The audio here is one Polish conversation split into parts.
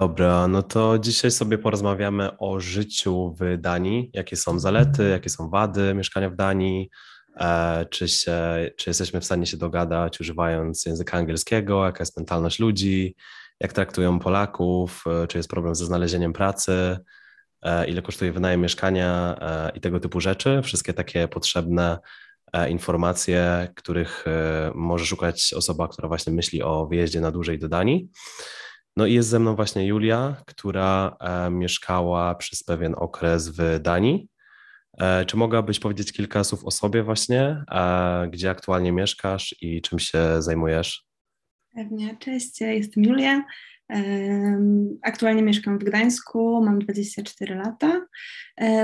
Dobra, no to dzisiaj sobie porozmawiamy o życiu w Danii. Jakie są zalety, jakie są wady mieszkania w Danii, e, czy, się, czy jesteśmy w stanie się dogadać używając języka angielskiego, jaka jest mentalność ludzi, jak traktują Polaków, e, czy jest problem ze znalezieniem pracy, e, ile kosztuje wynajem mieszkania? I tego typu rzeczy. Wszystkie takie potrzebne informacje, których może szukać osoba, która właśnie myśli o wyjeździe na dłużej do Danii. No i jest ze mną właśnie Julia, która e, mieszkała przez pewien okres w Danii. E, czy mogłabyś powiedzieć kilka słów o sobie właśnie, e, gdzie aktualnie mieszkasz i czym się zajmujesz? Pewnie. Cześć, jestem Julia. Aktualnie mieszkam w Gdańsku, mam 24 lata.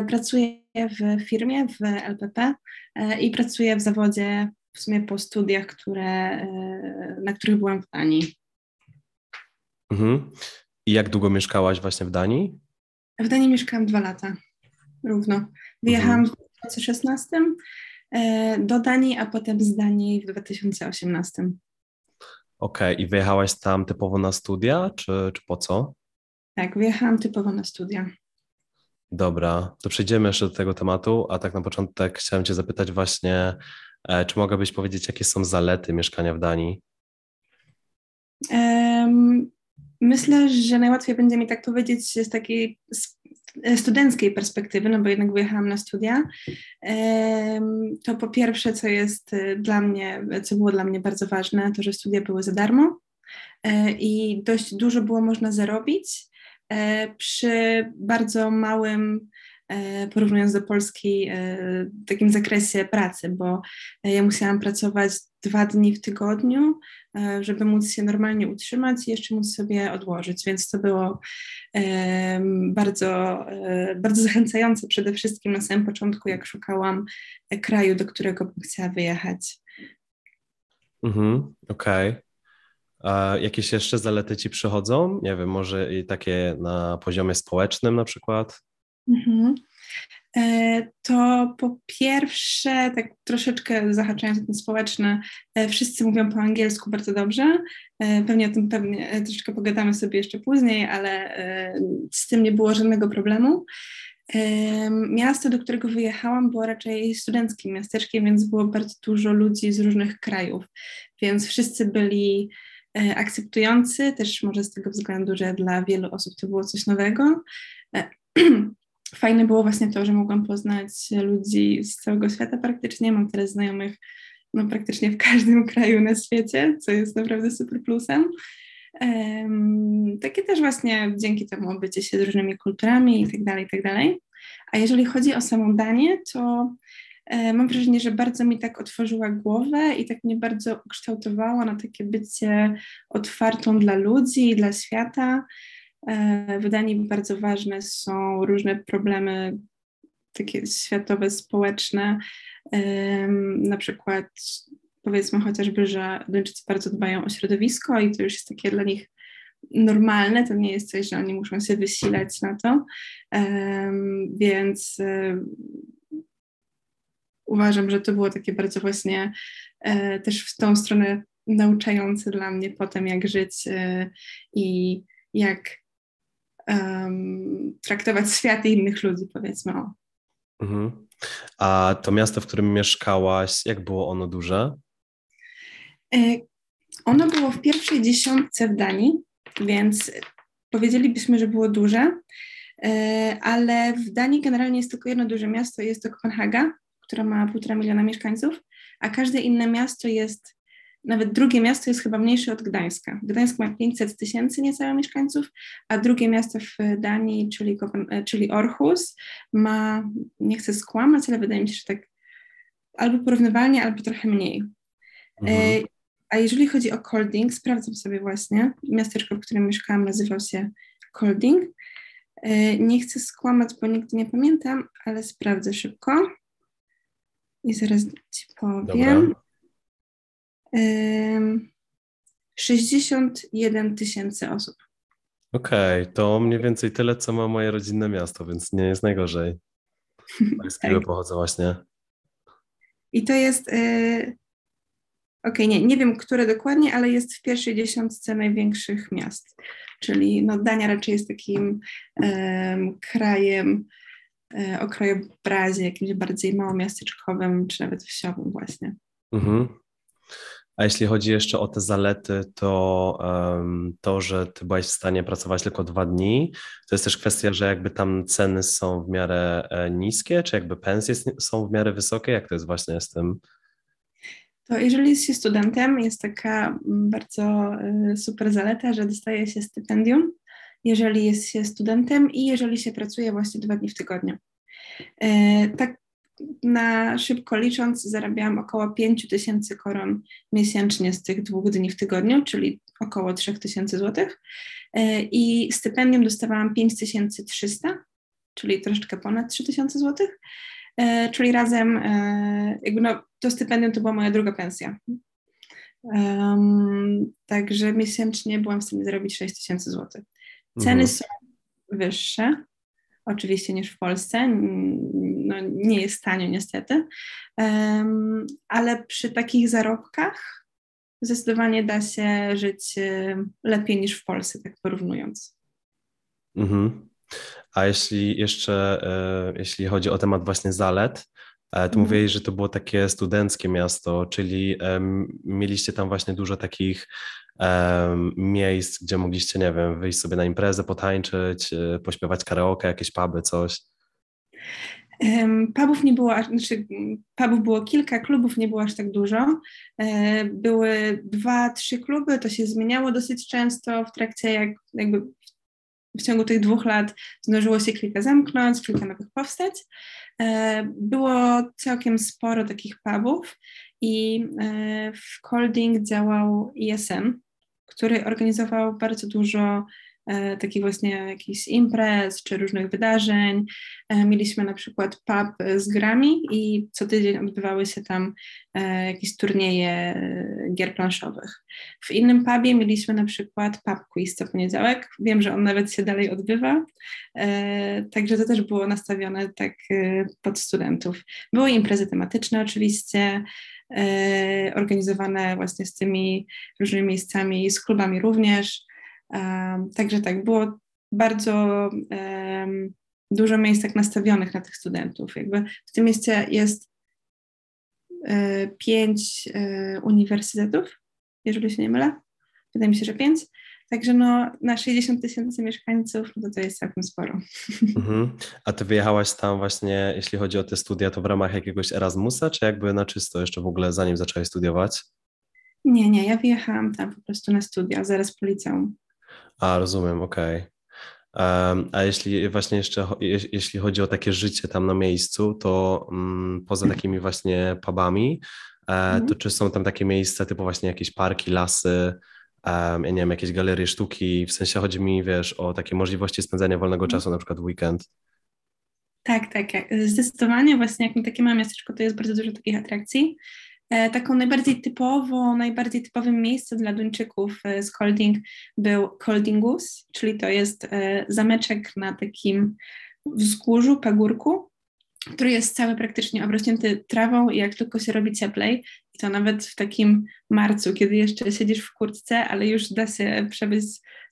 Pracuję w firmie w LPP i pracuję w zawodzie w sumie po studiach, które, na których byłam w Danii. Mhm. I jak długo mieszkałaś właśnie w Danii? W Danii mieszkałam dwa lata, równo. Wyjechałam w 2016 e, do Danii, a potem z Danii w 2018. Okej, i wyjechałaś tam typowo na studia, czy, czy po co? Tak, wyjechałam typowo na studia. Dobra, to przejdziemy jeszcze do tego tematu, a tak na początek chciałem Cię zapytać właśnie, e, czy mogłabyś powiedzieć, jakie są zalety mieszkania w Danii? Myślę, że najłatwiej będzie mi tak powiedzieć z takiej s- studenckiej perspektywy, no bo jednak wyjechałam na studia. To po pierwsze, co jest y, dla mnie, co było dla mnie bardzo ważne, to że studia były za darmo e, i dość dużo było można zarobić e, przy bardzo małym, e, porównując do Polski, e, takim zakresie pracy, bo e, ja musiałam pracować dwa dni w tygodniu, e, żeby móc się normalnie utrzymać i jeszcze móc sobie odłożyć, więc to było bardzo, e, bardzo zachęcające przede wszystkim na samym początku, jak szukałam e, kraju, do którego bym chciała wyjechać. Mhm, okej. A jakieś jeszcze zalety Ci przychodzą? Nie wiem, może i takie na poziomie społecznym na przykład? Mhm. E, To po pierwsze, tak troszeczkę zahaczając o ten społeczny, e, wszyscy mówią po angielsku bardzo dobrze. E, Pewnie o tym pewnie troszeczkę pogadamy sobie jeszcze później, ale z tym nie było żadnego problemu. Miasto, do którego wyjechałam, było raczej studenckim miasteczkiem, więc było bardzo dużo ludzi z różnych krajów, więc wszyscy byli akceptujący, też może z tego względu, że dla wielu osób to było coś nowego. Fajne było właśnie to, że mogłam poznać ludzi z całego świata praktycznie. Mam teraz znajomych no, praktycznie w każdym kraju na świecie, co jest naprawdę super plusem. Em, takie też właśnie dzięki temu obycie się z różnymi kulturami i tak dalej, i tak dalej. A jeżeli chodzi o samą Danię, to e, mam wrażenie, że bardzo mi tak otworzyła głowę i tak mnie bardzo ukształtowała na takie bycie otwartą dla ludzi i dla świata. E, W bardzo ważne są różne problemy takie światowe, społeczne, na przykład powiedzmy chociażby, że Duńczycy bardzo dbają o środowisko i to już jest takie dla nich normalne, to nie jest coś, że oni muszą się wysilać na to, więc e, uważam, że to było takie bardzo właśnie e, też w tą stronę nauczające dla mnie potem, jak żyć i jak em, traktować świat i innych ludzi, powiedzmy. O. Mhm. A to miasto, w którym mieszkałaś, jak było ono duże? E, Ono było w pierwszej dziesiątce w Danii, więc powiedzielibyśmy, że było duże, e, ale w Danii generalnie jest tylko jedno duże miasto jest to Kopenhaga, która ma półtora miliona mieszkańców, a każde inne miasto jest, nawet drugie miasto jest chyba mniejsze od Gdańska. Gdańsk ma 500 tysięcy niecałe mieszkańców, a drugie miasto w Danii, czyli, e, czyli Orhus, ma, nie chcę skłamać, ale wydaje mi się, że tak albo porównywalnie, albo trochę mniej. Mhm. E, A jeżeli chodzi o Kolding, sprawdzam sobie właśnie. Miasteczko, w którym mieszkałam, nazywał się Kolding. E, Nie chcę skłamać, bo nigdy nie pamiętam, ale sprawdzę szybko. I zaraz Ci powiem. Dobra. Em, 61 tysięcy osób. Okej, to mniej więcej tyle, co ma moje rodzinne miasto, więc nie jest najgorzej. Z Tak. pochodzę właśnie. I to jest, e, okay, nie, nie wiem, które dokładnie, ale jest w pierwszej dziesiątce największych miast. Czyli no, Dania raczej jest takim um, krajem e, o krajobrazie, jakimś bardziej małomiasteczkowym, czy nawet wsiowym właśnie. Mhm. Jeśli chodzi jeszcze o te zalety, to um, to, że ty byłaś w stanie pracować tylko dwa dni, to jest też kwestia, że jakby tam ceny są w miarę e, niskie, czy jakby pensje są w miarę wysokie? Jak to jest właśnie z tym? To jeżeli się studentem, jest taka bardzo e, super zaleta, że dostaje się stypendium, jeżeli jest się studentem i jeżeli się pracuje właśnie dwa dni w tygodniu. E, tak na szybko licząc, zarabiałam około 5 tysięcy koron miesięcznie z tych dwóch dni w tygodniu, czyli około 3 tysięcy złotych. E, I stypendium dostawałam 5300, czyli troszeczkę ponad 3000 złotych. E, czyli razem, e, jakby no, to stypendium to była moja druga pensja. Um, także miesięcznie byłam w stanie zarobić 6 tysięcy złotych. Ceny mhm. są wyższe, oczywiście, niż w Polsce nie jest tanio niestety, ale przy takich zarobkach zdecydowanie da się żyć y, lepiej niż w Polsce, tak porównując. Mhm. A jeśli jeszcze, e, jeśli chodzi o temat właśnie zalet, e, to mhm. mówiłeś, że to było takie studenckie miasto, czyli mieliście tam właśnie dużo takich miejsc, gdzie mogliście, nie wiem, wyjść sobie na imprezę, potańczyć, e, pośpiewać karaoke, jakieś puby, coś. Pubów nie było, znaczy pubów było kilka, klubów nie było aż tak dużo. E, były dwa, trzy kluby, to się zmieniało dosyć często w trakcie, jak, jakby w ciągu tych dwóch lat zdążyło się kilka zamknąć, kilka nowych powstać. E, było całkiem sporo takich pubów i e, w Colding działał ISN, który organizował bardzo dużo takich właśnie jakichś imprez czy różnych wydarzeń. E, mieliśmy na przykład pub z grami i co tydzień odbywały się tam e, jakieś turnieje gier planszowych. W innym pubie mieliśmy na przykład pub quiz co poniedziałek. Wiem, że on nawet się dalej odbywa, także to też było nastawione tak pod studentów. Były imprezy tematyczne oczywiście, organizowane właśnie z tymi różnymi miejscami, z klubami również. Także tak, było bardzo dużo miejsc tak nastawionych na tych studentów. Jakby w tym mieście jest e, pięć e, uniwersytetów, jeżeli się nie mylę. Wydaje mi się, że pięć. Także no, na 60 tysięcy mieszkańców no to to jest całkiem sporo. Mhm. A ty wyjechałaś tam właśnie, jeśli chodzi o te studia, to w ramach jakiegoś Erasmusa, czy jakby na czysto jeszcze w ogóle zanim zaczęłaś studiować? Nie, nie, ja wyjechałam tam po prostu na studia, zaraz po liceum. A, rozumiem, okej. Okay. Um, a jeśli właśnie jeszcze, jeśli chodzi o takie życie tam na miejscu, to um, poza takimi właśnie pubami, e, mm. to czy są tam takie miejsca typu właśnie jakieś parki, lasy, um, ja nie wiem, jakieś galerie sztuki, w sensie chodzi mi, wiesz, o takie możliwości spędzania wolnego mm. czasu, na przykład weekend. Tak, tak, zdecydowanie właśnie jak takie małe miasteczko, to jest bardzo dużo takich atrakcji. E, taką najbardziej typową, najbardziej typowym miejscem dla Duńczyków e, z Colding był Coldingus, czyli to jest e, zameczek na takim wzgórzu, pagórku, który jest cały praktycznie obrośnięty trawą i jak tylko się robi cieplej, i to nawet w takim marcu, kiedy jeszcze siedzisz w kurtce, ale już da się przebyć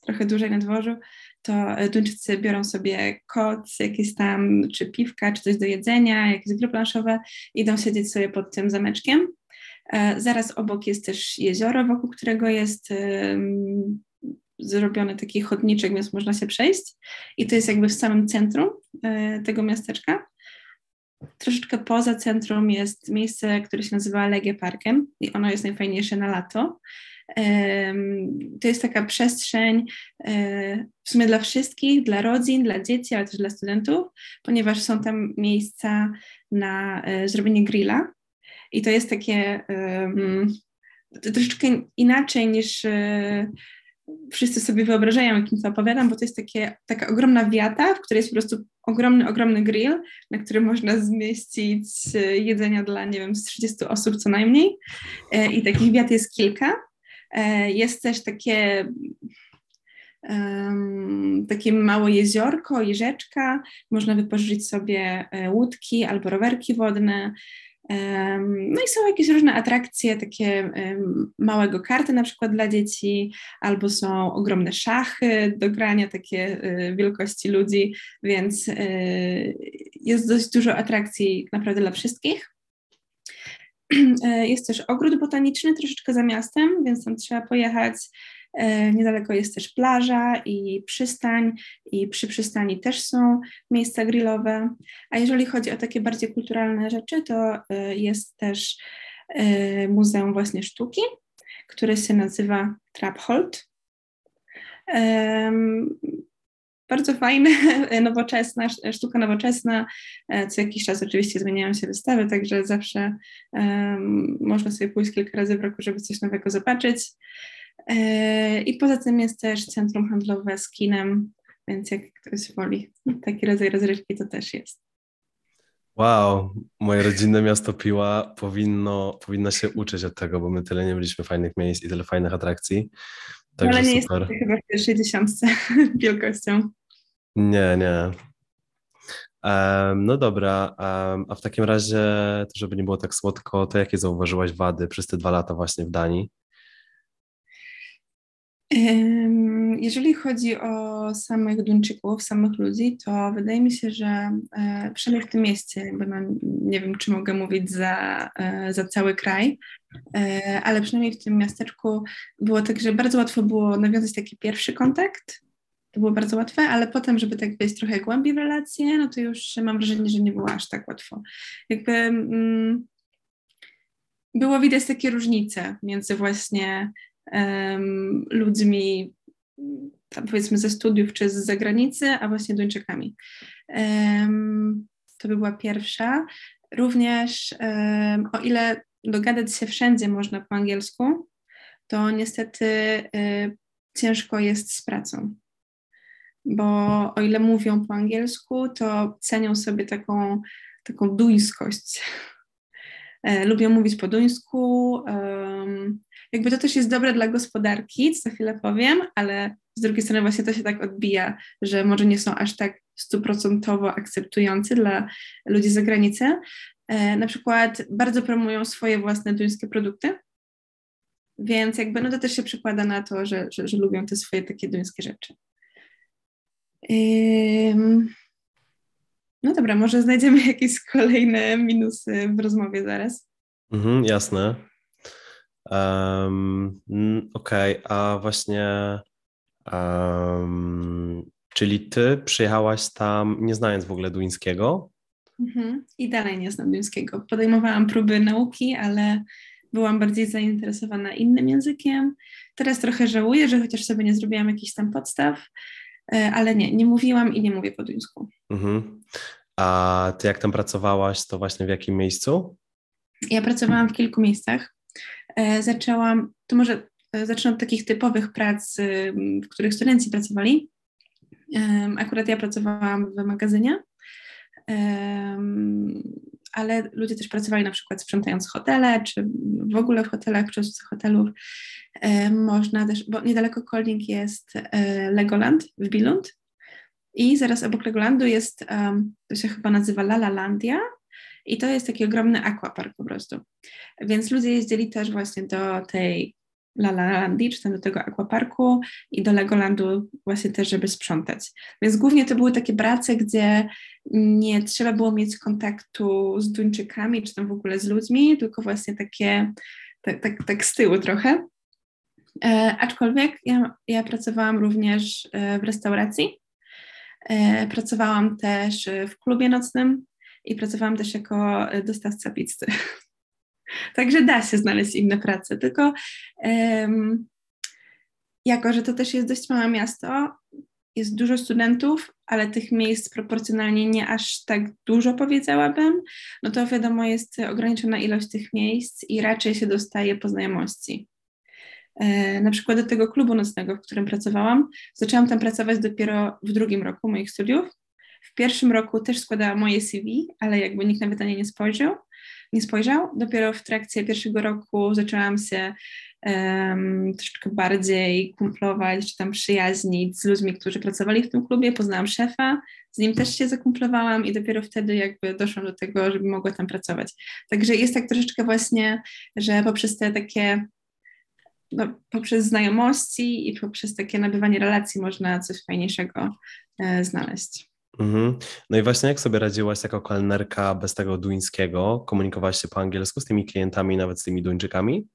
trochę dłużej na dworzu, to Duńczycy biorą sobie koc, jakieś tam, czy piwka, czy coś do jedzenia, jakieś gry planszowe, idą siedzieć sobie pod tym zameczkiem zaraz obok jest też jezioro, wokół którego jest zrobiony taki chodniczek, więc można się przejść. I to jest jakby w samym centrum e, tego miasteczka. Troszeczkę poza centrum jest miejsce, które się nazywa Legie Parkiem i ono jest najfajniejsze na lato. To jest taka przestrzeń e, w sumie dla wszystkich, dla rodzin, dla dzieci, ale też dla studentów, ponieważ są tam miejsca na zrobienie grilla, i to jest takie um, troszeczkę inaczej niż e, wszyscy sobie wyobrażają, jakim to opowiadam, bo to jest takie, taka ogromna wiata, w której jest po prostu ogromny, ogromny grill, na którym można zmieścić e, jedzenia dla, nie wiem, z 30 osób co najmniej. E, I takich wiat jest kilka. Jest też takie Um, takie małe jeziorko i rzeczka. Można wypożyczyć sobie łódki albo rowerki wodne. No i są jakieś różne atrakcje, takie małego karty na przykład dla dzieci, albo są ogromne szachy do grania, takie y, wielkości ludzi, więc y, jest dość dużo atrakcji naprawdę dla wszystkich. E, jest też ogród botaniczny troszeczkę za miastem, więc tam trzeba pojechać. E, niedaleko jest też plaża i przystań, i przy przystani też są miejsca grillowe. A jeżeli chodzi o takie bardziej kulturalne rzeczy, to e, jest też Muzeum właśnie Sztuki, które się nazywa Traphold bardzo fajne, nowoczesna, sztuka nowoczesna. E, co jakiś czas oczywiście zmieniają się wystawy, także zawsze można sobie pójść kilka razy w roku, żeby coś nowego zobaczyć. E, I poza tym jest też centrum handlowe z kinem, więc jak ktoś woli taki rodzaj rozrywki, to też jest. Wow, moje rodzinne miasto Piła powinno, powinno się uczyć od tego, bo my tyle nie mieliśmy fajnych miejsc i tyle fajnych atrakcji. Także Ale nie super. jest chyba w pierwszej dziesiątce wielkością. Nie, nie. Um, no dobra, um, a w takim razie, żeby nie było tak słodko, to jakie zauważyłaś wady przez te dwa lata właśnie w Danii? Jeżeli chodzi o samych Duńczyków, samych ludzi, to wydaje mi się, że e, przynajmniej w tym mieście, jakby no, nie wiem, czy mogę mówić za, e, za cały kraj, e, ale przynajmniej w tym miasteczku było tak, że bardzo łatwo było nawiązać taki pierwszy kontakt. To było bardzo łatwe, ale potem, żeby tak wejść trochę głębiej w relacje, no to już mam wrażenie, że nie było aż tak łatwo. Jakby mm, było widać takie różnice między właśnie um, ludźmi tam powiedzmy ze studiów czy z zagranicy, a właśnie Duńczykami. Um, to by była pierwsza. Również um, o ile dogadać się wszędzie można po angielsku, to niestety y, ciężko jest z pracą. Bo o ile mówią po angielsku, to cenią sobie taką, taką duńskość. E, lubią mówić po duńsku. Um, jakby to też jest dobre dla gospodarki, co za chwilę powiem, ale z drugiej strony właśnie to się tak odbija, że może nie są aż tak stuprocentowo akceptujący dla ludzi z zagranicy. E, na przykład bardzo promują swoje własne duńskie produkty, więc jakby no to też się przekłada na to, że, że, że lubią te swoje takie duńskie rzeczy. No dobra, może znajdziemy jakieś kolejne minusy w rozmowie zaraz. Mhm, jasne. Um, Okej, okay. a właśnie um, czyli ty przyjechałaś tam nie znając w ogóle duńskiego? Mhm. I dalej nie znam duńskiego. Podejmowałam próby nauki, ale byłam bardziej zainteresowana innym językiem. Teraz trochę żałuję, że chociaż sobie nie zrobiłam jakichś tam podstaw, e, ale nie, nie mówiłam i nie mówię po duńsku. Mhm. A ty jak tam pracowałaś, to właśnie w jakim miejscu? Ja pracowałam w kilku miejscach. E, zaczęłam, to może e, zacznę od takich typowych prac, y, w których studenci pracowali. Akurat ja pracowałam w magazynie, ale ludzie też pracowali na przykład sprzątając hotele, czy w ogóle w hotelach, przez hotelów. Można też, bo niedaleko Kolding jest e, Legoland w Billund i zaraz obok Legolandu jest, to się chyba nazywa Lalalandia, i to jest taki ogromny aquapark po prostu. Więc ludzie jeździli też właśnie do tej Lalalandii, czy tam do tego aquaparku i do Legolandu właśnie też, żeby sprzątać. Więc głównie to były takie prace, gdzie nie trzeba było mieć kontaktu z Duńczykami, czy tam w ogóle z ludźmi, tylko właśnie takie, tak, tak, tak z tyłu trochę. E, aczkolwiek ja, ja pracowałam również e, w restauracji. E, pracowałam też w klubie nocnym, i pracowałam też jako e, dostawca pizzy. Także da się znaleźć inne prace, tylko um, jako, że to też jest dość małe miasto, jest dużo studentów, ale tych miejsc proporcjonalnie nie aż tak dużo powiedziałabym, no to wiadomo jest ograniczona ilość tych miejsc i raczej się dostaje po znajomości. E, na przykład do tego klubu nocnego, w którym pracowałam, zaczęłam tam pracować dopiero w drugim roku moich studiów w pierwszym roku też składałam moje CV, ale jakby nikt na nie nie spojrzał. Nie spojrzał. Dopiero w trakcie pierwszego roku zaczęłam się um, troszeczkę bardziej kumplować, czy tam przyjaźnić z ludźmi, którzy pracowali w tym klubie. Poznałam szefa, z nim też się zakumplowałam i dopiero wtedy jakby doszłam do tego, żeby mogła tam pracować. Także jest tak troszeczkę właśnie, że poprzez te takie no, poprzez znajomości i poprzez takie nabywanie relacji można coś fajniejszego e, znaleźć. Mhm. No i właśnie jak sobie radziłaś jako kelnerka bez tego duńskiego? Komunikowałaś się po angielsku z tymi klientami, nawet z tymi Duńczykami?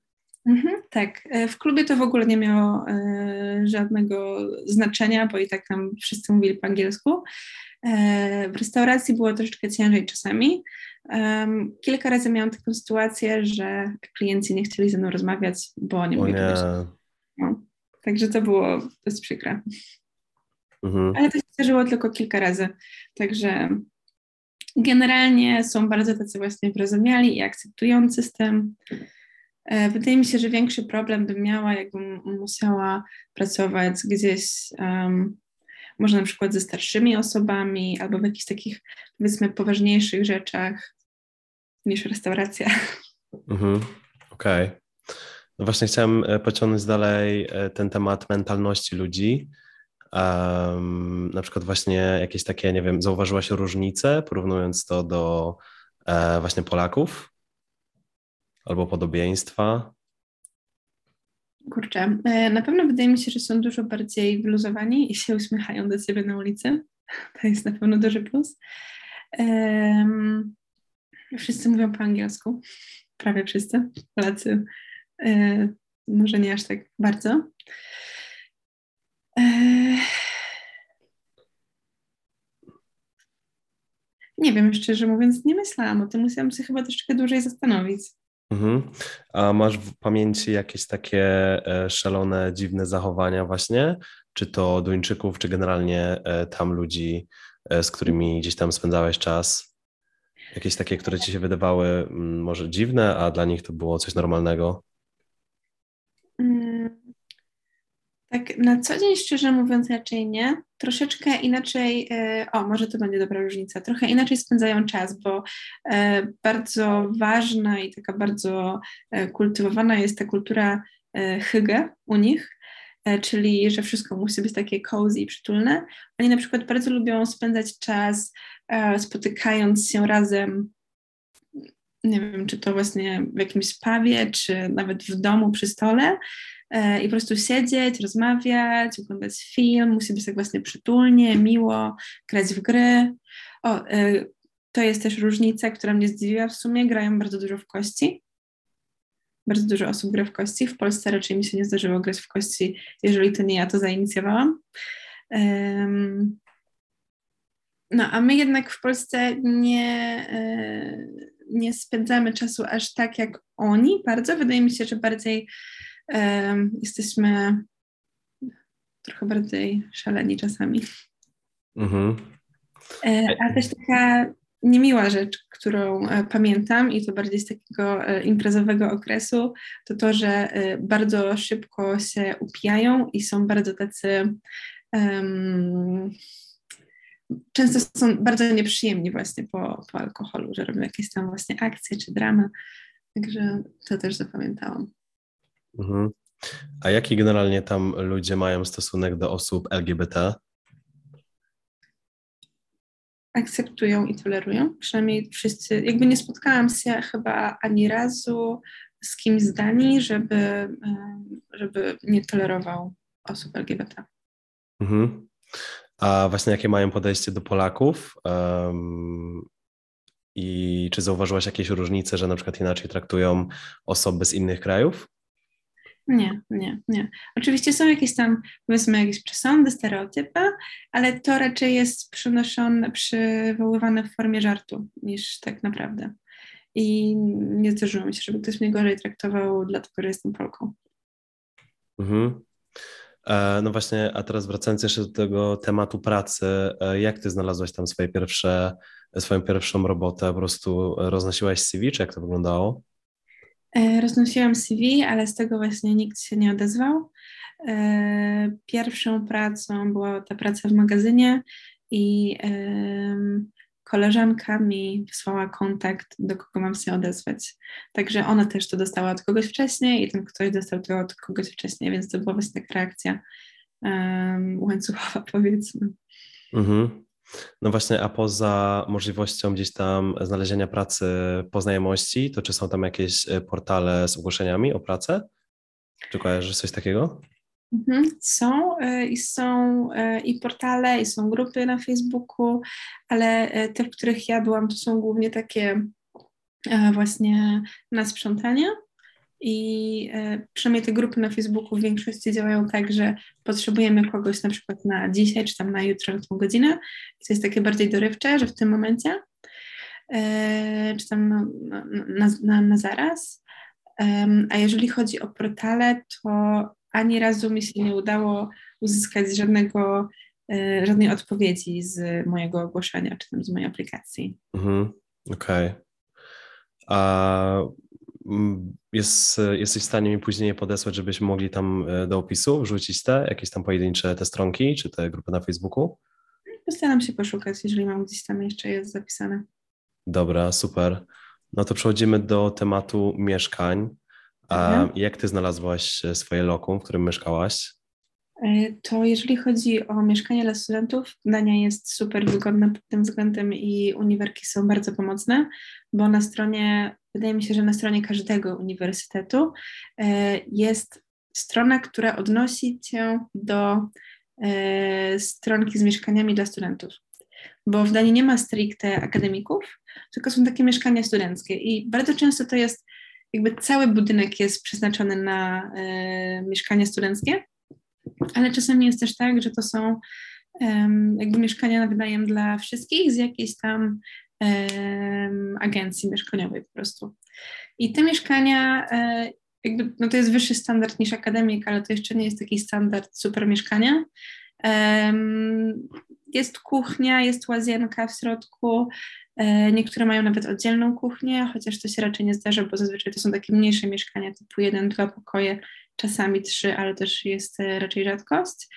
Mhm, tak. E, w klubie to w ogóle nie miało e, żadnego znaczenia, bo i tak tam wszyscy mówili po angielsku. E, w restauracji było troszeczkę ciężej czasami. E, kilka razy miałam taką sytuację, że klienci nie chcieli ze mną rozmawiać, bo nie mówili no. Także to było dość przykre. Mhm. Ale to się zdarzyło tylko kilka razy. Także generalnie są bardzo tacy właśnie wyrozumiali i akceptujący system. E, wydaje mi się, że większy problem bym miała, jakbym musiała pracować gdzieś, um, może na przykład ze starszymi osobami, albo w jakichś takich, powiedzmy, poważniejszych rzeczach niż restauracja. Mhm. Okej. Okay. No właśnie chciałem e, pociągnąć dalej e, ten temat mentalności ludzi. Um, na przykład właśnie jakieś takie, nie wiem, zauważyłaś różnice, porównując to do e, właśnie Polaków? Albo podobieństwa? Kurczę, e, na pewno wydaje mi się, że są dużo bardziej wyluzowani i się uśmiechają do ciebie na ulicy. To jest na pewno duży plus. Um, wszyscy mówią po angielsku, prawie wszyscy. Polacy e, może nie aż tak bardzo. Nie wiem, szczerze mówiąc, nie myślałam o tym. Musiałam się chyba troszeczkę dłużej zastanowić. Mhm. A masz w pamięci jakieś takie e, szalone, dziwne zachowania właśnie? Czy to Duńczyków, czy generalnie e, tam ludzi, e, z którymi gdzieś tam spędzałeś czas? Jakieś takie, które ci się wydawały mm, może dziwne, a dla nich to było coś normalnego? Mm, tak, na co dzień szczerze mówiąc raczej nie. Troszeczkę inaczej, e, o może to będzie dobra różnica, trochę inaczej spędzają czas, bo e, bardzo ważna i taka bardzo e, kultywowana jest ta kultura hygge u nich, czyli że wszystko musi być takie cozy i przytulne. Oni na przykład bardzo lubią spędzać czas spotykając się razem nie wiem, czy to właśnie w jakimś pawie, czy nawet w domu przy stole, i po prostu siedzieć, rozmawiać, oglądać film, musi być tak właśnie przytulnie, miło, grać w gry. O, e, to jest też różnica, która mnie zdziwiła w sumie, grają bardzo dużo w kości. Bardzo dużo osób gra w kości. W Polsce raczej mi się nie zdarzyło grać w kości, jeżeli to nie ja to zainicjowałam. No, a my jednak w Polsce nie, e, nie spędzamy czasu aż tak jak oni bardzo. Wydaje mi się, że bardziej jesteśmy trochę bardziej szaleni czasami. Mhm. E, a też taka niemiła rzecz, którą e, pamiętam i to bardziej z takiego e, imprezowego okresu, to to, że bardzo szybko się upijają i są bardzo tacy um, często są bardzo nieprzyjemni właśnie po, po alkoholu, że robią jakieś tam właśnie akcje czy dramy. Także to też zapamiętałam. Mhm. A jaki generalnie tam ludzie mają stosunek do osób LGBT? Akceptują i tolerują. Przynajmniej wszyscy. Jakby nie spotkałam się chyba ani razu z kimś z Danii, żeby, żeby nie tolerował osób LGBT. Mhm. A właśnie jakie mają podejście do Polaków? Um, I czy zauważyłaś jakieś różnice, że na przykład inaczej traktują osoby z innych krajów? Nie, nie, nie. Oczywiście są jakieś tam, powiedzmy, jakieś przesądy, stereotypy, ale to raczej jest przynoszone, przywoływane w formie żartu niż tak naprawdę. I nie zdarzyło mi się, żeby ktoś mnie gorzej traktował, dlatego że jestem Polką. Mhm. E, no właśnie, a teraz wracając jeszcze do tego tematu pracy, e, jak ty znalazłaś tam swoje pierwsze, swoją pierwszą robotę? Po prostu roznosiłaś CV, czy jak to wyglądało? E, roznosiłam CV, ale z tego właśnie nikt się nie odezwał. E, pierwszą pracą była ta praca w magazynie i koleżanka mi wysłała kontakt, do kogo mam się odezwać. Także ona też to dostała od kogoś wcześniej i ten ktoś dostał to od kogoś wcześniej, więc to była właśnie taka reakcja łańcuchowa, powiedzmy. Mhm. No właśnie, a poza możliwością gdzieś tam znalezienia pracy po znajomości, to czy są tam jakieś e, portale z ogłoszeniami o pracę? Czy kojarzysz coś takiego? Mhm, są e, i są e, i portale, i są grupy na Facebooku, ale te, w których ja byłam, to są głównie takie właśnie na sprzątanie. I przynajmniej te grupy na Facebooku w większości działają tak, że potrzebujemy kogoś na przykład na dzisiaj, czy tam na jutro, na tą godzinę. To jest takie bardziej dorywcze, że w tym momencie, czy tam na, na, na, na zaraz. A jeżeli chodzi o portale, to ani razu mi się nie udało uzyskać żadnego, e, żadnej odpowiedzi z mojego ogłoszenia, czy tam z mojej aplikacji. Mhm, Okej. Okay. A jest, jesteś w stanie mi później je podesłać, żebyśmy mogli tam e, do opisu wrzucić te, jakieś tam pojedyncze te stronki, czy te grupy na Facebooku? Postaram się poszukać, jeżeli mam gdzieś tam jeszcze jest zapisane. Dobra, super. No to przechodzimy do tematu mieszkań. A mhm. jak ty znalazłaś e, swoje lokum, w którym mieszkałaś? E, to jeżeli chodzi o mieszkanie dla studentów, Dania jest super wygodna pod tym względem i uniwerki są bardzo pomocne, bo na stronie, wydaje mi się, że na stronie każdego uniwersytetu e, jest strona, która odnosi cię do stronki z mieszkaniami dla studentów. Bo w Danii nie ma stricte akademików, tylko są takie mieszkania studenckie i bardzo często to jest jakby cały budynek jest przeznaczony na e, mieszkania studenckie, ale czasami jest też tak, że to są jakby mieszkania na wynajem dla wszystkich z jakiejś tam agencji mieszkaniowej po prostu. I te mieszkania, e, jakby, no to jest wyższy standard niż akademik, ale to jeszcze nie jest taki standard super mieszkania. Jest kuchnia, jest łazienka w środku, E, niektóre mają nawet oddzielną kuchnię, chociaż to się raczej nie zdarza, bo zazwyczaj to są takie mniejsze mieszkania typu jeden, dwa pokoje, czasami trzy, ale też jest e, raczej rzadkość.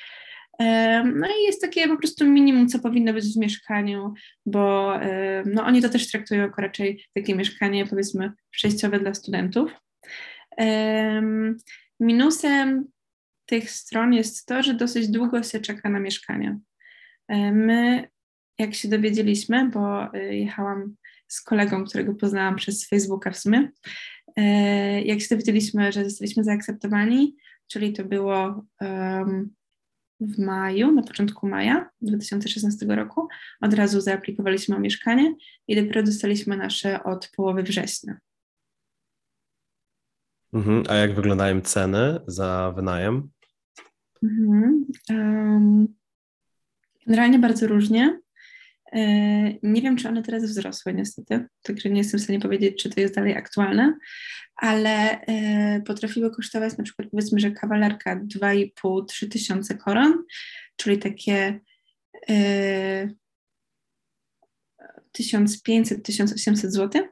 E, no i jest takie po prostu minimum, co powinno być w mieszkaniu, bo no, oni to też traktują jako raczej takie mieszkanie, powiedzmy, przejściowe dla studentów. Minusem tych stron jest to, że dosyć długo się czeka na mieszkania. My jak się dowiedzieliśmy, bo y, jechałam z kolegą, którego poznałam przez Facebooka w sumie, jak się dowiedzieliśmy, że zostaliśmy zaakceptowani, czyli to było um, w maju, na początku maja 2016 roku, od razu zaaplikowaliśmy o mieszkanie i dopiero dostaliśmy nasze od połowy września. Mhm. A jak wyglądają ceny za wynajem? Mhm. Um, generalnie bardzo różnie. E, nie wiem, czy one teraz wzrosły niestety, także nie jestem w stanie powiedzieć, czy to jest dalej aktualne, ale e, potrafiły kosztować na przykład powiedzmy, że kawalerka 2,5-3 tysiące koron, czyli takie 1500-1800 e, zł.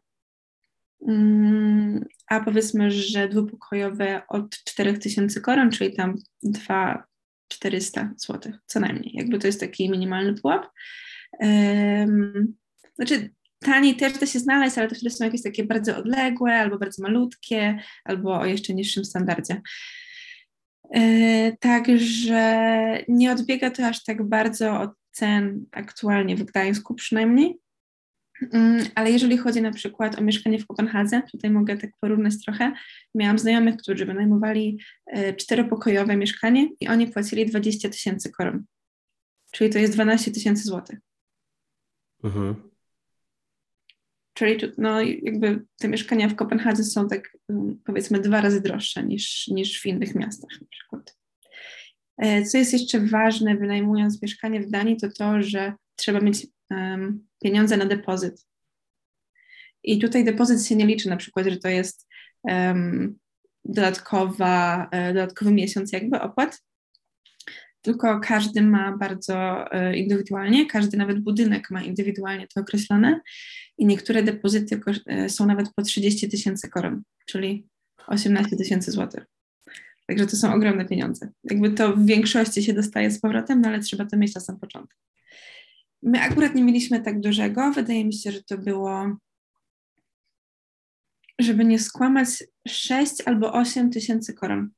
Mm, a powiedzmy, że dwupokojowe od 4000 koron, czyli tam 2-400 zł co najmniej. Jakby to jest taki minimalny pułap. Znaczy, taniej też da się znaleźć, ale to wtedy są jakieś takie bardzo odległe, albo bardzo malutkie, albo o jeszcze niższym standardzie. E, także nie odbiega to aż tak bardzo od cen aktualnie w Gdańsku przynajmniej. Mm, ale jeżeli chodzi na przykład o mieszkanie w Kopenhadze, tutaj mogę tak porównać trochę. Miałam znajomych, którzy wynajmowali e, czteropokojowe mieszkanie i oni płacili 20 tysięcy koron, czyli to jest 12 tysięcy złotych. Mhm. Czyli no, jakby te mieszkania w Kopenhadze są tak mm, powiedzmy dwa razy droższe niż, niż w innych miastach na przykład. E, co jest jeszcze ważne, wynajmując mieszkanie w Danii, to to, że trzeba mieć um, pieniądze na depozyt. I tutaj depozyt się nie liczy, na przykład, że to jest um, dodatkowa, e, dodatkowy miesiąc jakby opłat, tylko każdy ma bardzo e, indywidualnie, każdy nawet budynek ma indywidualnie to określone i niektóre depozyty e, są nawet po 30 tysięcy koron, czyli 18 tysięcy złotych. Także to są ogromne pieniądze. Jakby to w większości się dostaje z powrotem, no ale trzeba to mieć na sam początek. My akurat nie mieliśmy tak dużego. Wydaje mi się, że to było, żeby nie skłamać, 6 albo 8 tysięcy koron.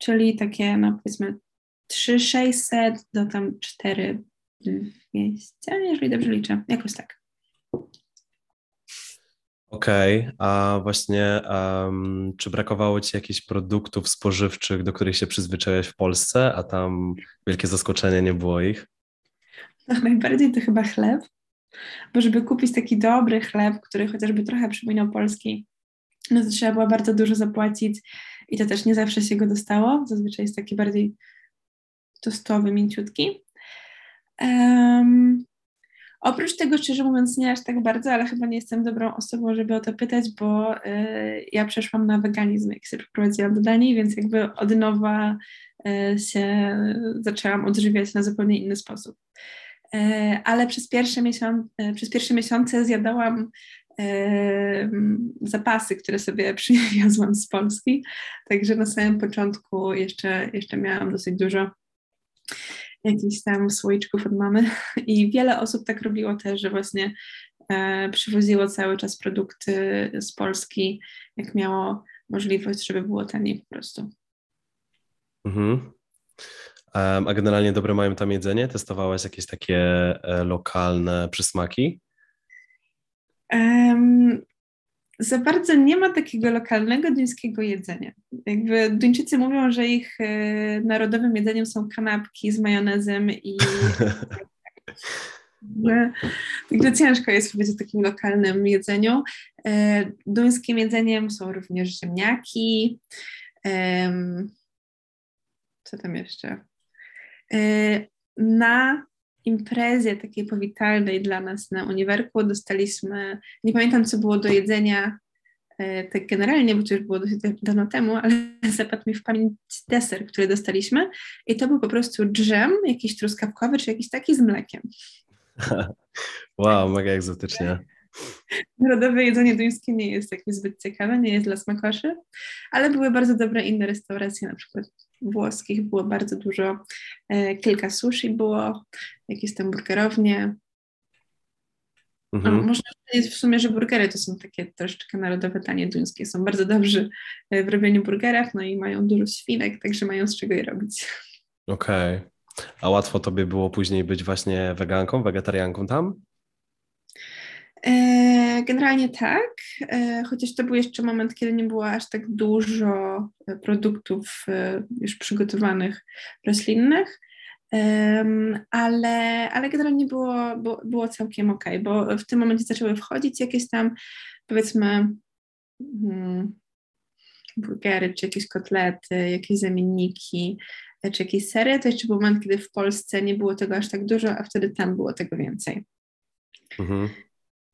Czyli takie, no powiedzmy, 3600 do tam 4200, jeżeli dobrze liczę, jakoś tak. Okej, okay. a właśnie um, czy brakowało Ci jakichś produktów spożywczych, do których się przyzwyczaiłeś w Polsce, a tam wielkie zaskoczenie, nie było ich? No, najbardziej to chyba chleb, bo żeby kupić taki dobry chleb, który chociażby trochę przypominał polski, no to trzeba było bardzo dużo zapłacić i to też nie zawsze się go dostało. Zazwyczaj jest taki bardziej tostowy, mięciutki. Um, oprócz tego, szczerze mówiąc, nie aż tak bardzo, ale chyba nie jestem dobrą osobą, żeby o to pytać, bo y, ja przeszłam na weganizm, jak się przeprowadziłam do Danii, więc jakby od nowa y, się zaczęłam odżywiać na zupełnie inny sposób. Y, ale przez pierwsze, miesiące, przez pierwsze miesiące zjadałam zapasy, które sobie przywiozłam z Polski. Także na samym początku jeszcze, jeszcze miałam dosyć dużo jakichś tam słoiczków od mamy i wiele osób tak robiło też, że właśnie e, przywoziło cały czas produkty z Polski, jak miało możliwość, żeby było taniej po prostu. Mhm. A generalnie dobre mają tam jedzenie? Testowałaś jakieś takie e, lokalne przysmaki? Um, za bardzo nie ma takiego lokalnego duńskiego jedzenia. Jakby Duńczycy mówią, że ich e, narodowym jedzeniem są kanapki z majonezem i Także ciężko jest powiedzieć o takim lokalnym jedzeniu. E, duńskim jedzeniem są również ziemniaki. Co tam jeszcze? E, na imprezie takiej powitalnej dla nas na uniwerku dostaliśmy, nie pamiętam co było do jedzenia e, tak generalnie, bo to już było dosyć dawno temu, ale zapadł mi w pamięć deser, który dostaliśmy i to był po prostu dżem, jakiś truskawkowy czy jakiś taki z mlekiem. Wow, mega egzotycznie. Narodowe jedzenie duńskie nie jest jakieś zbyt ciekawe, nie jest dla smakoszy, ale były bardzo dobre inne restauracje, na przykład włoskich było bardzo dużo, e, kilka sushi było, jakieś tam burgerownie. Mhm. No, można powiedzieć w sumie, że burgery to są takie troszeczkę narodowe tanie duńskie, są bardzo dobrzy e, w robieniu burgerach, no i mają dużo świnek, także mają z czego je robić. Okej. Okay. A łatwo tobie było później być właśnie weganką, wegetarianką tam? E, generalnie tak, e, chociaż to był jeszcze moment, kiedy nie było aż tak dużo e, produktów już przygotowanych roślinnych, ale, ale generalnie było, było, całkiem ok, bo w tym momencie zaczęły wchodzić jakieś tam, powiedzmy, hmm, burgery, czy jakieś kotlety, jakieś zamienniki, czy jakieś sery. To jeszcze był moment, kiedy w Polsce nie było tego aż tak dużo, a wtedy tam było tego więcej. Mhm.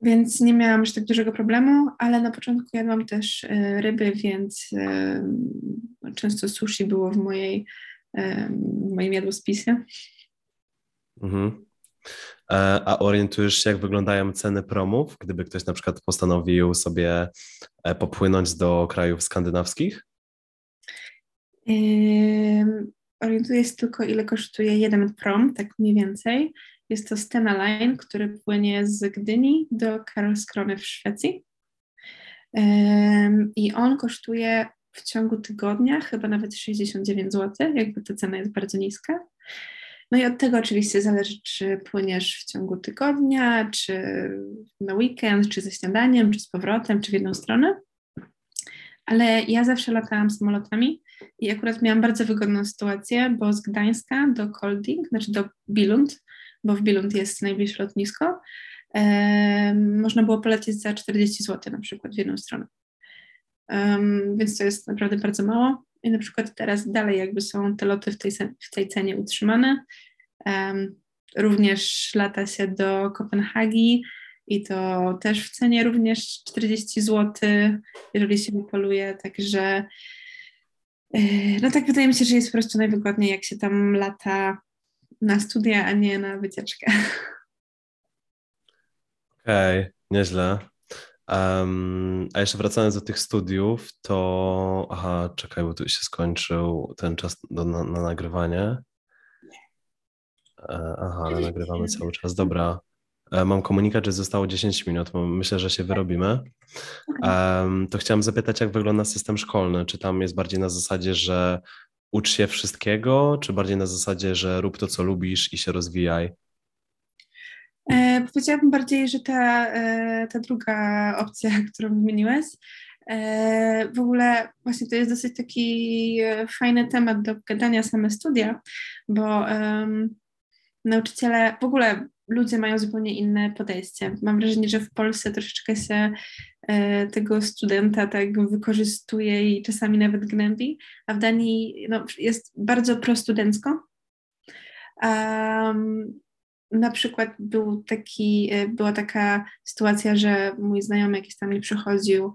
Więc nie miałam już tak dużego problemu, ale na początku jadłam też e, ryby, więc e, często sushi było w mojej, e, w moim jadłospisie. Mhm. A orientujesz się, jak wyglądają ceny promów, gdyby ktoś na przykład postanowił sobie popłynąć do krajów skandynawskich? Orientuję się tylko, ile kosztuje jeden prom, tak mniej więcej. Jest to Stena Line, który płynie z Gdyni do Karlskrony w Szwecji. I on kosztuje w ciągu tygodnia chyba nawet 69 zł, jakby ta cena jest bardzo niska. No i od tego oczywiście zależy, czy płyniesz w ciągu tygodnia, czy na weekend, czy ze śniadaniem, czy z powrotem, czy w jedną stronę. Ale ja zawsze latałam samolotami i akurat miałam bardzo wygodną sytuację, bo z Gdańska do Kolding, znaczy do Billund, bo w Billund jest najbliższe lotnisko, można było polecieć za 40 zł na przykład w jedną stronę. Więc to jest naprawdę bardzo mało. I na przykład teraz dalej jakby są te loty w tej, w tej cenie utrzymane. Również lata się do Kopenhagi i to też w cenie również 40 zł, jeżeli się wypoluje, także e, no tak wydaje mi się, że jest po prostu najwygodniej, jak się tam lata na studia, a nie na wycieczkę. Okej, okay, nieźle. Um, a jeszcze wracając do tych studiów, to aha, czekaj, bo tu się skończył ten czas do, na, na nagrywanie. aha, ale nagrywamy cały czas. Dobra. E, mam komunikat, że zostało 10 minut. Myślę, że się wyrobimy. To chciałem zapytać, jak wygląda system szkolny? Czy tam jest bardziej na zasadzie, że ucz się wszystkiego, czy bardziej na zasadzie, że rób to, co lubisz i się rozwijaj? E, powiedziałabym bardziej, że ta, e, ta druga opcja, którą wymieniłeś, e, w ogóle właśnie to jest dosyć taki e, fajny temat do gadania same studia, bo nauczyciele, w ogóle ludzie mają zupełnie inne podejście. Mam wrażenie, że w Polsce troszeczkę się e, tego studenta tak wykorzystuje i czasami nawet gnębi, a w Danii no, jest bardzo prostudencko. Um, na przykład był taki, e, była taka sytuacja, że mój znajomy jakiś tam mi przychodził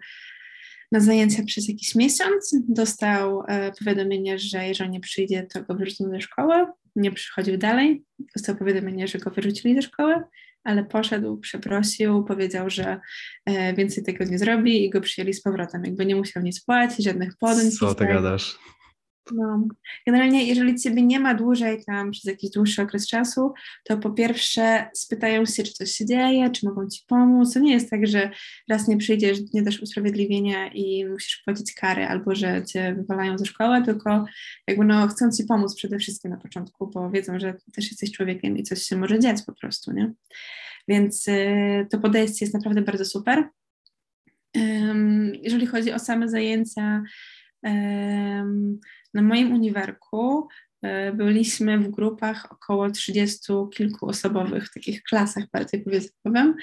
na zajęcia przez jakiś miesiąc, dostał e, powiadomienie, że jeżeli nie przyjdzie, to go wyrzucą ze szkoły nie przychodził dalej. Dostał powiadomienie, że go wyrzucili ze szkoły, ale poszedł, przeprosił, powiedział, że e, więcej tego nie zrobi i go przyjęli z powrotem. Jakby nie musiał nic płacić, żadnych podań. Co ty gadasz? No. Generalnie, jeżeli ciebie nie ma dłużej tam przez jakiś dłuższy okres czasu, to po pierwsze spytają się, czy coś się dzieje, czy mogą ci pomóc. To nie jest tak, że raz nie przyjdziesz, nie dasz usprawiedliwienia i musisz płacić kary, albo że cię wywalają ze szkoły, tylko jakby no chcą ci pomóc przede wszystkim na początku, bo wiedzą, że też jesteś człowiekiem i coś się może dziać po prostu, nie? Więc y, to podejście jest naprawdę bardzo super. Um, jeżeli chodzi o same zajęcia, um, na moim uniwerku e, byliśmy w grupach około 30 kilku osobowych, w takich klasach bardziej powiedzmy.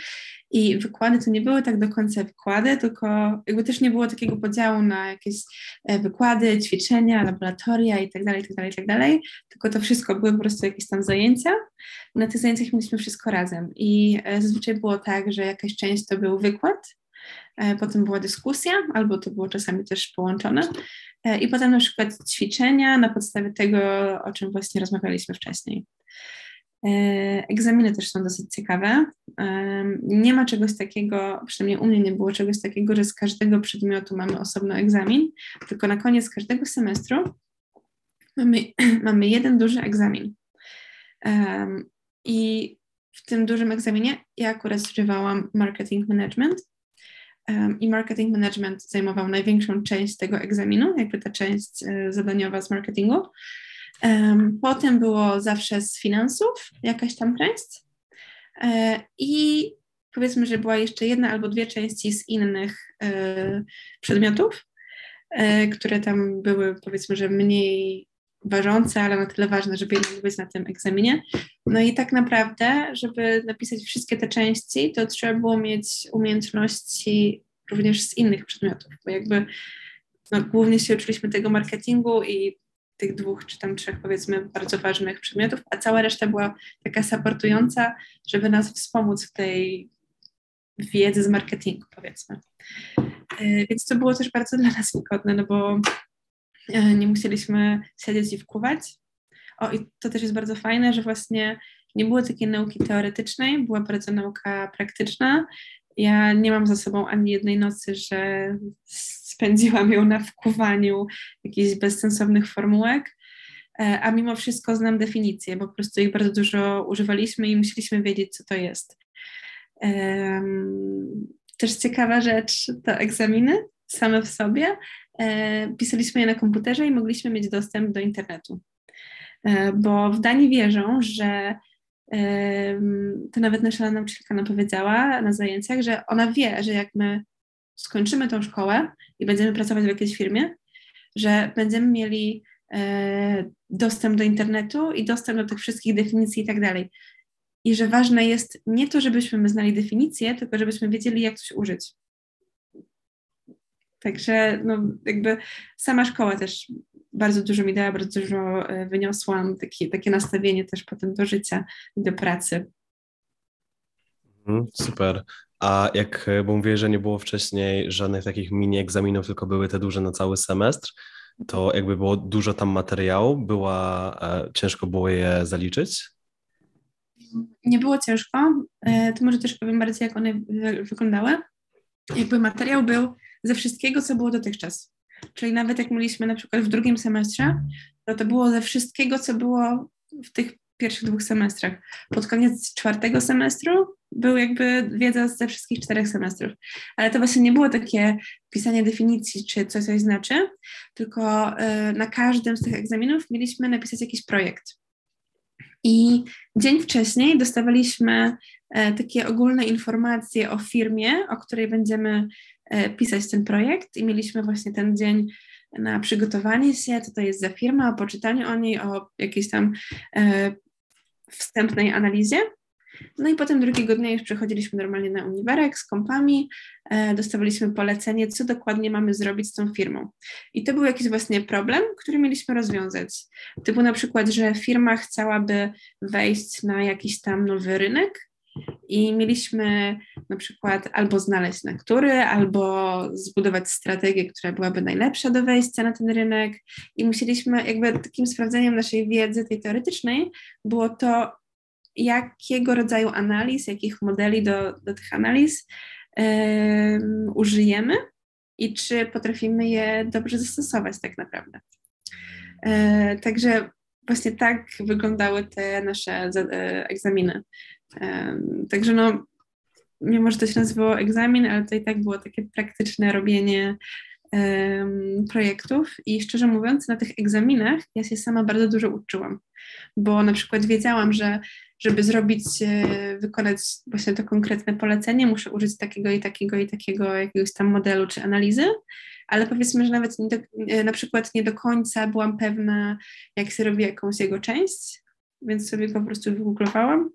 I wykłady to nie były tak do końca wykłady, tylko jakby też nie było takiego podziału na jakieś e, wykłady, ćwiczenia, laboratoria i tak dalej, tak dalej, tak dalej, tylko to wszystko były po prostu jakieś tam zajęcia. Na tych zajęciach mieliśmy wszystko razem i e, zazwyczaj było tak, że jakaś część to był wykład, potem była dyskusja, albo to było czasami też połączone, i potem na przykład ćwiczenia na podstawie tego, o czym właśnie rozmawialiśmy wcześniej. E, egzaminy też są dosyć ciekawe. E, nie ma czegoś takiego, przynajmniej u mnie nie było czegoś takiego, że z każdego przedmiotu mamy osobno egzamin, tylko na koniec każdego semestru mamy, mamy jeden duży egzamin. I w tym dużym egzaminie ja akurat studiowałam marketing management i marketing management zajmował największą część tego egzaminu, jakby ta część e, zadaniowa z marketingu. Potem było zawsze z finansów jakaś tam część e, i powiedzmy, że była jeszcze jedna albo dwie części z innych e, przedmiotów, które tam były powiedzmy, że mniej ważące, ale na tyle ważne, żeby jednak być na tym egzaminie. No i tak naprawdę, żeby napisać wszystkie te części, to trzeba było mieć umiejętności również z innych przedmiotów, bo jakby no, głównie się uczyliśmy tego marketingu i tych dwóch czy tam trzech powiedzmy bardzo ważnych przedmiotów, a cała reszta była taka supportująca, żeby nas wspomóc w tej wiedzy z marketingu powiedzmy. E, więc to było też bardzo dla nas wygodne, no bo nie musieliśmy siedzieć i wkuwać. O, i to też jest bardzo fajne, że właśnie nie było takiej nauki teoretycznej, była bardzo nauka praktyczna. Ja nie mam za sobą ani jednej nocy, że spędziłam ją na wkuwaniu jakichś bezsensownych formułek, e, a mimo wszystko znam definicje, bo po prostu ich bardzo dużo używaliśmy i musieliśmy wiedzieć, co to jest. Też ciekawa rzecz to egzaminy same w sobie. E, pisaliśmy je na komputerze i mogliśmy mieć dostęp do internetu. E, bo w Danii wierzą, że to nawet nasza nauczycielka nam powiedziała na zajęciach, że ona wie, że jak my skończymy tą szkołę i będziemy pracować w jakiejś firmie, że będziemy mieli e, dostęp do internetu i dostęp do tych wszystkich definicji i tak dalej. I że ważne jest nie to, żebyśmy my znali definicję, tylko żebyśmy wiedzieli, jak coś użyć. Także no, jakby sama szkoła też bardzo dużo mi dała, bardzo dużo e, wyniosłam, takie, takie nastawienie też potem do życia i do pracy. Mhm, super. A jak, e, bo mówię, że nie było wcześniej żadnych takich mini egzaminów, tylko były te duże na cały semestr, to jakby było dużo tam materiału, była, e, ciężko było je zaliczyć? Nie było ciężko, to może też powiem bardziej, jak one wyglądały. Jakby materiał był ze wszystkiego, co było dotychczas. Czyli nawet jak mieliśmy na przykład w drugim semestrze, to to było ze wszystkiego, co było w tych pierwszych dwóch semestrach. Pod koniec czwartego semestru był jakby wiedza ze wszystkich czterech semestrów. Ale to właśnie nie było takie pisanie definicji, czy coś coś znaczy, tylko y, na każdym z tych egzaminów mieliśmy napisać jakiś projekt. I dzień wcześniej dostawaliśmy e, takie ogólne informacje o firmie, o której będziemy e, pisać ten projekt, i mieliśmy właśnie ten dzień na przygotowanie się, co to jest za firma, o poczytaniu o niej, o jakiejś tam e, wstępnej analizie. No i potem drugiego dnia już przechodziliśmy normalnie na uniwerek z kompami, e, dostawaliśmy polecenie, co dokładnie mamy zrobić z tą firmą. I to był jakiś właśnie problem, który mieliśmy rozwiązać. Typu na przykład, że firma chciałaby wejść na jakiś tam nowy rynek, i mieliśmy na przykład albo znaleźć na który, albo zbudować strategię, która byłaby najlepsza do wejścia na ten rynek. I musieliśmy, jakby takim sprawdzeniem naszej wiedzy, tej teoretycznej, było to, jakiego rodzaju analiz, jakich modeli do, do tych analiz użyjemy i czy potrafimy je dobrze zastosować tak naprawdę. E, także właśnie tak wyglądały te nasze e, egzaminy. Także no, mimo że to się nazywało egzamin, ale to i tak było takie praktyczne robienie projektów. I szczerze mówiąc, na tych egzaminach ja się sama bardzo dużo uczyłam, bo na przykład wiedziałam, że żeby zrobić, e, wykonać właśnie to konkretne polecenie, muszę użyć takiego i takiego i takiego jakiegoś tam modelu czy analizy, ale powiedzmy, że nawet do, e, na przykład nie do końca byłam pewna, jak się robi jakąś jego część, więc sobie po prostu wygooglowałam,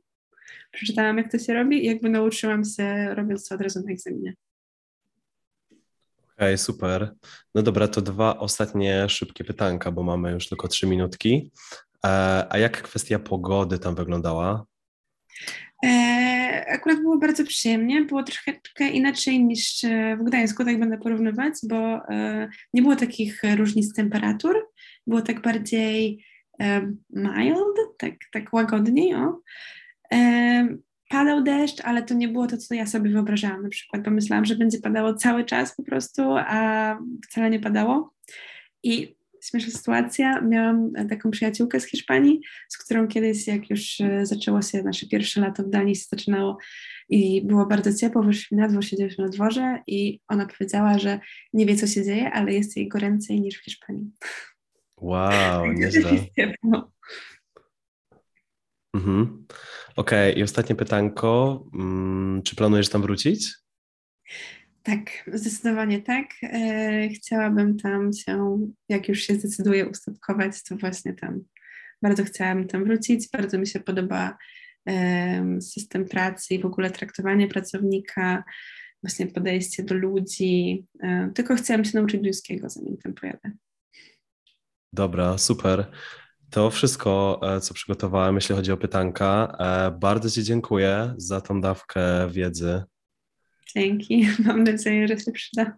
przeczytałam, jak to się robi i jakby nauczyłam się, robiąc to od razu na egzaminie. Okej, okay, super. No dobra, to dwa ostatnie szybkie pytanka, bo mamy już tylko trzy minutki. E, a jak kwestia pogody tam wyglądała? E, akurat było bardzo przyjemnie, było troszeczkę inaczej niż e, w Gdańsku, tak będę porównywać, bo nie było takich różnic temperatur, było tak bardziej mild, tak, tak łagodniej, o. Padał deszcz, ale to nie było to, co ja sobie wyobrażałam. Na przykład pomyślałam, że będzie padało cały czas po prostu, a wcale nie padało. I śmieszna sytuacja, miałam taką przyjaciółkę z Hiszpanii, z którą kiedyś, jak już e, zaczęło się nasze pierwsze lato w Danii, się zaczynało i było bardzo ciepło, wyszliśmy na dwór, siedzieliśmy na dworze i ona powiedziała, że nie wie, co się dzieje, ale jest jej goręcej niż w Hiszpanii. Wow, nieźle. Mhm. Okej, okay. i ostatnie pytanko. Mm, czy planujesz tam wrócić? Tak, zdecydowanie tak. E, chciałabym tam się, jak już się zdecyduję ustatkować, to właśnie tam. Bardzo chciałabym tam wrócić. Bardzo mi się podoba system pracy i w ogóle traktowanie pracownika, właśnie podejście do ludzi. E, tylko chciałam się nauczyć ludzkiego, zanim tam pojadę. Dobra, super. To wszystko, e, co przygotowałem, jeśli chodzi o pytanka. Bardzo Ci dziękuję za tą dawkę wiedzy Dzięki. Mam nadzieję, że się przyda.